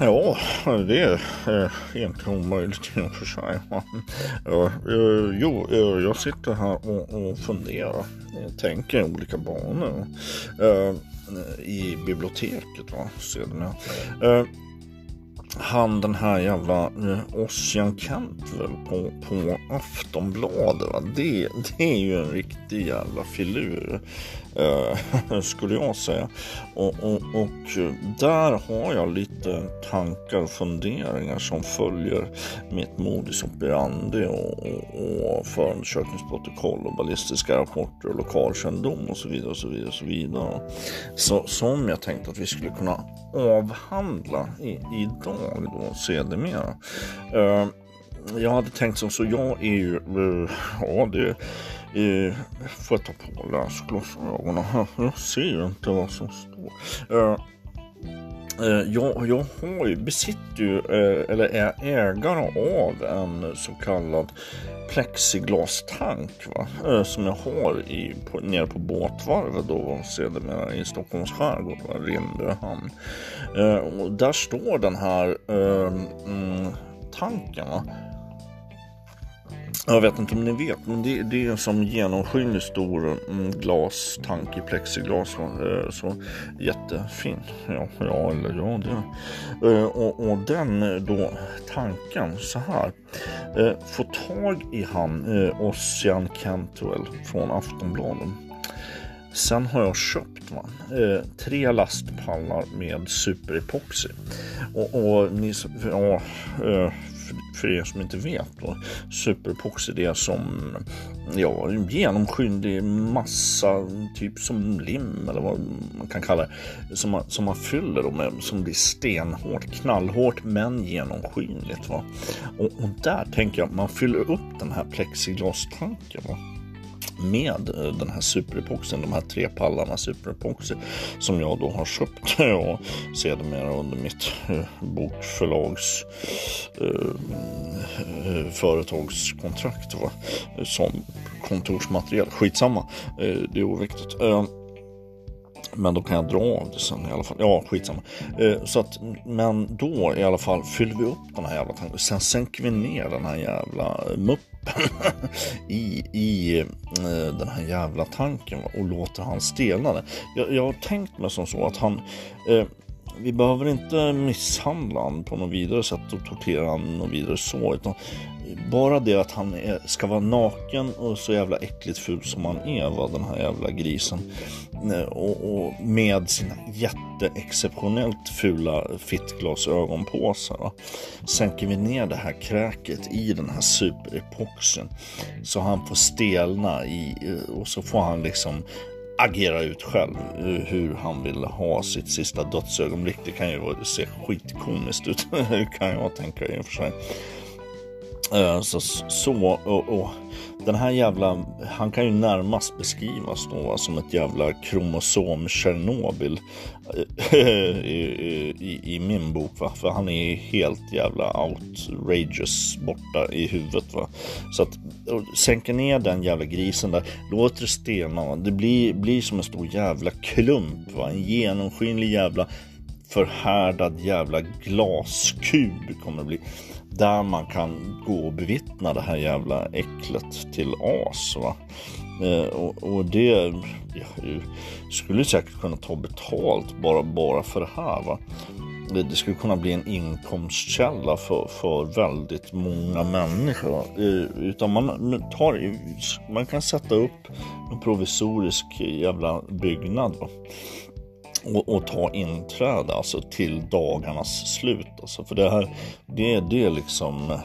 Ja, det är eh, inte omöjligt i och för sig. Eh, jo, eh, jag sitter här och, och funderar, tänker olika banor i biblioteket. Va, sedan. Han den här jävla eh, Ossian Cantwell på, på Aftonbladet. Va? Det, det är ju en riktig jävla filur eh, skulle jag säga. Och, och, och, där har jag lite tankar och funderingar som följer mitt modus operandi och, och, och förundersökningsprotokoll och ballistiska rapporter och lokalkännedom och så vidare och så vidare. Och så vidare. Så, som jag tänkte att vi skulle kunna avhandla i, idag då sedermera. Uh, eh, jag hade tänkt som så, jag är ju, uh, ja det Eh, får jag ta på läsglasögonen här? Jag ser ju inte vad som står. Eh, Eh, jag, jag har, besitter ju, eh, eller är ägare av en så kallad plexiglastank va? Eh, som jag har i, på, nere på båtvarvet då sedermera i Stockholms skärgård, Rindö hamn. Och där står den här um, tanken va? Jag vet inte om ni vet, men det, det är en som genomskinlig stor mm, glastank i plexiglas. Eh, så jättefin. Ja, ja eller ja det. Eh, och, och den eh, då tanken så här. Eh, få tag i han Ossian Cantwell från Aftonbladet. Sen har jag köpt man, eh, tre lastpallar med superepoxy. Och, och ni, ja, eh, för er som inte vet då. superpoxy det är som ja, genomskinlig massa, typ som lim eller vad man kan kalla det. Som man, som man fyller då med, som blir stenhårt, knallhårt men genomskinligt. Va? Och, och där tänker jag, att man fyller upp den här plexiglastanken. Va? Med eh, den här superepoxen, de här tre pallarna superepoxy som jag då har köpt och sedermera under mitt eh, bokförlags eh, eh, företagskontrakt va? som kontorsmaterial. Skitsamma, eh, det är oviktigt. Eh, men då kan jag dra av det sen i alla fall. Ja, skitsamma. Eh, så att, men då i alla fall fyller vi upp den här jävla tanken. Sen sänker vi ner den här jävla muppen i, i eh, den här jävla tanken och låter han stelna. Jag, jag har tänkt mig som så att han eh, vi behöver inte misshandla honom på något vidare sätt och tortera honom något vidare så. Utan bara det att han är, ska vara naken och så jävla äckligt ful som han är, va, den här jävla grisen. Eh, och, och med sina jätteexceptionellt fula fittglasögon på sig. Va. Sänker vi ner det här kräket i den här superepoxen så han får stelna i eh, och så får han liksom agera ut själv eh, hur han vill ha sitt sista dödsögonblick. Det kan ju se skitkomiskt ut kan jag tänka i och för sig. Eh, så, så och, och, den här jävla, han kan ju närmast beskrivas då som ett jävla kromosom Tjernobyl eh, i, i, i, min bok va, för han är helt jävla outrageous borta i huvudet va. Så att sänka ner den jävla grisen där, låter det stena, det blir, blir som en stor jävla klump va, en genomskinlig jävla förhärdad jävla glaskub kommer det bli där man kan gå och bevittna det här jävla äcklet till as. Va? Eh, och, och, det jag skulle säkert kunna ta betalt bara, bara för det här. Va? Det, det skulle kunna bli en inkomstkälla för, för väldigt många människor. Eh, utan man, tar, man kan sätta upp en provisorisk jävla byggnad. Va? Och, och, ta inträde alltså till dagarnas slut. Alltså, för det här, det är det liksom eh,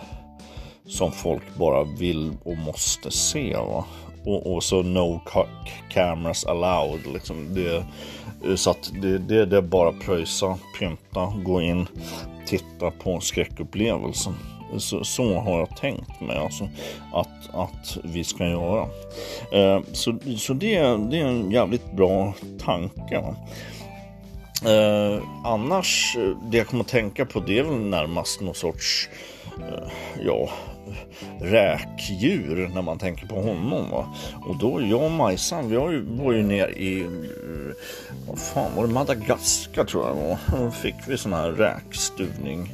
som folk bara vill och måste se. Va? Och, och så no cameras allowed. Liksom. Det, eh, så att det, det, det är bara pröjsa, pynta, gå in, titta på skräckupplevelsen. Så, så, har jag tänkt mig alltså, att, att vi ska göra. Eh, så så det, det är en jävligt bra tanke. Va? Eh, annars, eh, det jag kommer att tänka på det är väl närmast någon sorts, eh, ja, räkdjur när man tänker på honom. Va? Och då jag och Majsan, vi var ju ner i, eh, vad fan var det, Madagaskar tror jag det var. Då fick vi sån här räkstuvning.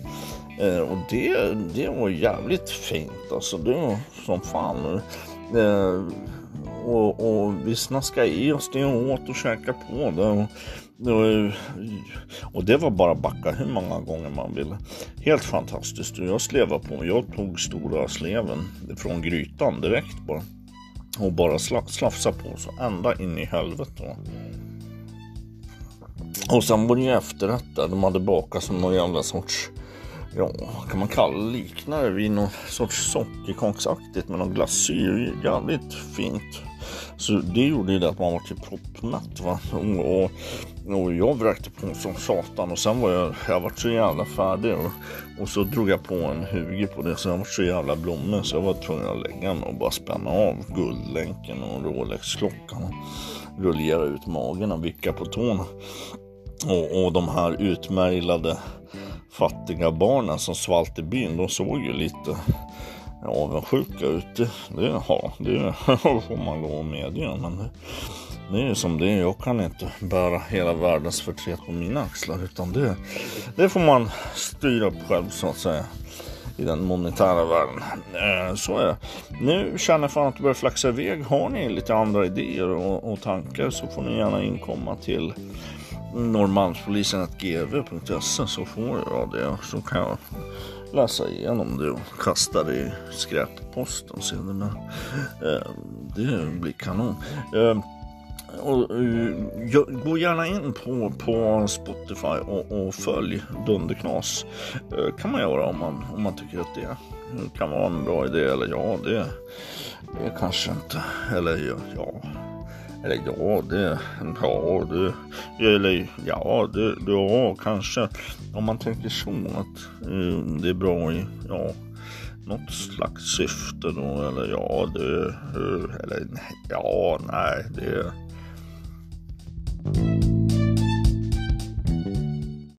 Eh, och det, det var jävligt fint alltså. Det var som fan. Eh, och, och vi snaskade i oss det och åt och käkade på det. Och, och det var bara backa hur många gånger man ville. Helt fantastiskt. Och Jag slevade på. Jag tog stora sleven från grytan direkt bara. Och bara slafsa på så ända in i helvete. Och sen var det ju efterrätt där. De hade bakat som någon jävla sorts ja, kan man kalla det, liknar det vid någon sorts sockerkaksaktigt med någon glasyr. Jävligt fint. Så det gjorde ju det att man var typ till proppmätt va. Och, och, och jag vräkte på som satan och sen var jag, jag var så jävla färdig och, och så drog jag på en huge på det så jag var så jävla blommig så jag var tvungen att lägga mig och bara spänna av guldlänken och Rolex-klockan rullera ut magen och vicka på tårna. Och, och de här utmärglade fattiga barnen som svalt i byn, de såg ju lite avundsjuka ut. Det, det, ja, det får man lov att medge. Men det, det är ju som det är. Jag kan inte bära hela världens förtret på mina axlar. Utan det, det får man styra upp själv så att säga. I den monetära världen. Eh, så är det. Nu känner jag fan att det börjar flaxa iväg. Har ni lite andra idéer och, och tankar så får ni gärna inkomma till Norrmalmspolisen.gv.se så får jag det. Så kan jag läsa igenom det och kasta det i skräpposten sen. Eh, det blir kanon. Eh, och, uh, gå gärna in på, på Spotify och, och följ Dunderknas. Uh, kan man göra om man, om man tycker att det kan vara en bra idé. Eller ja, det, det kanske inte. Eller ja, eller ja, det, ja, det, eller ja, det, ja, kanske. Om man tänker så att um, det är bra i, ja, något slags syfte då. Eller ja, det, eller ja, nej, det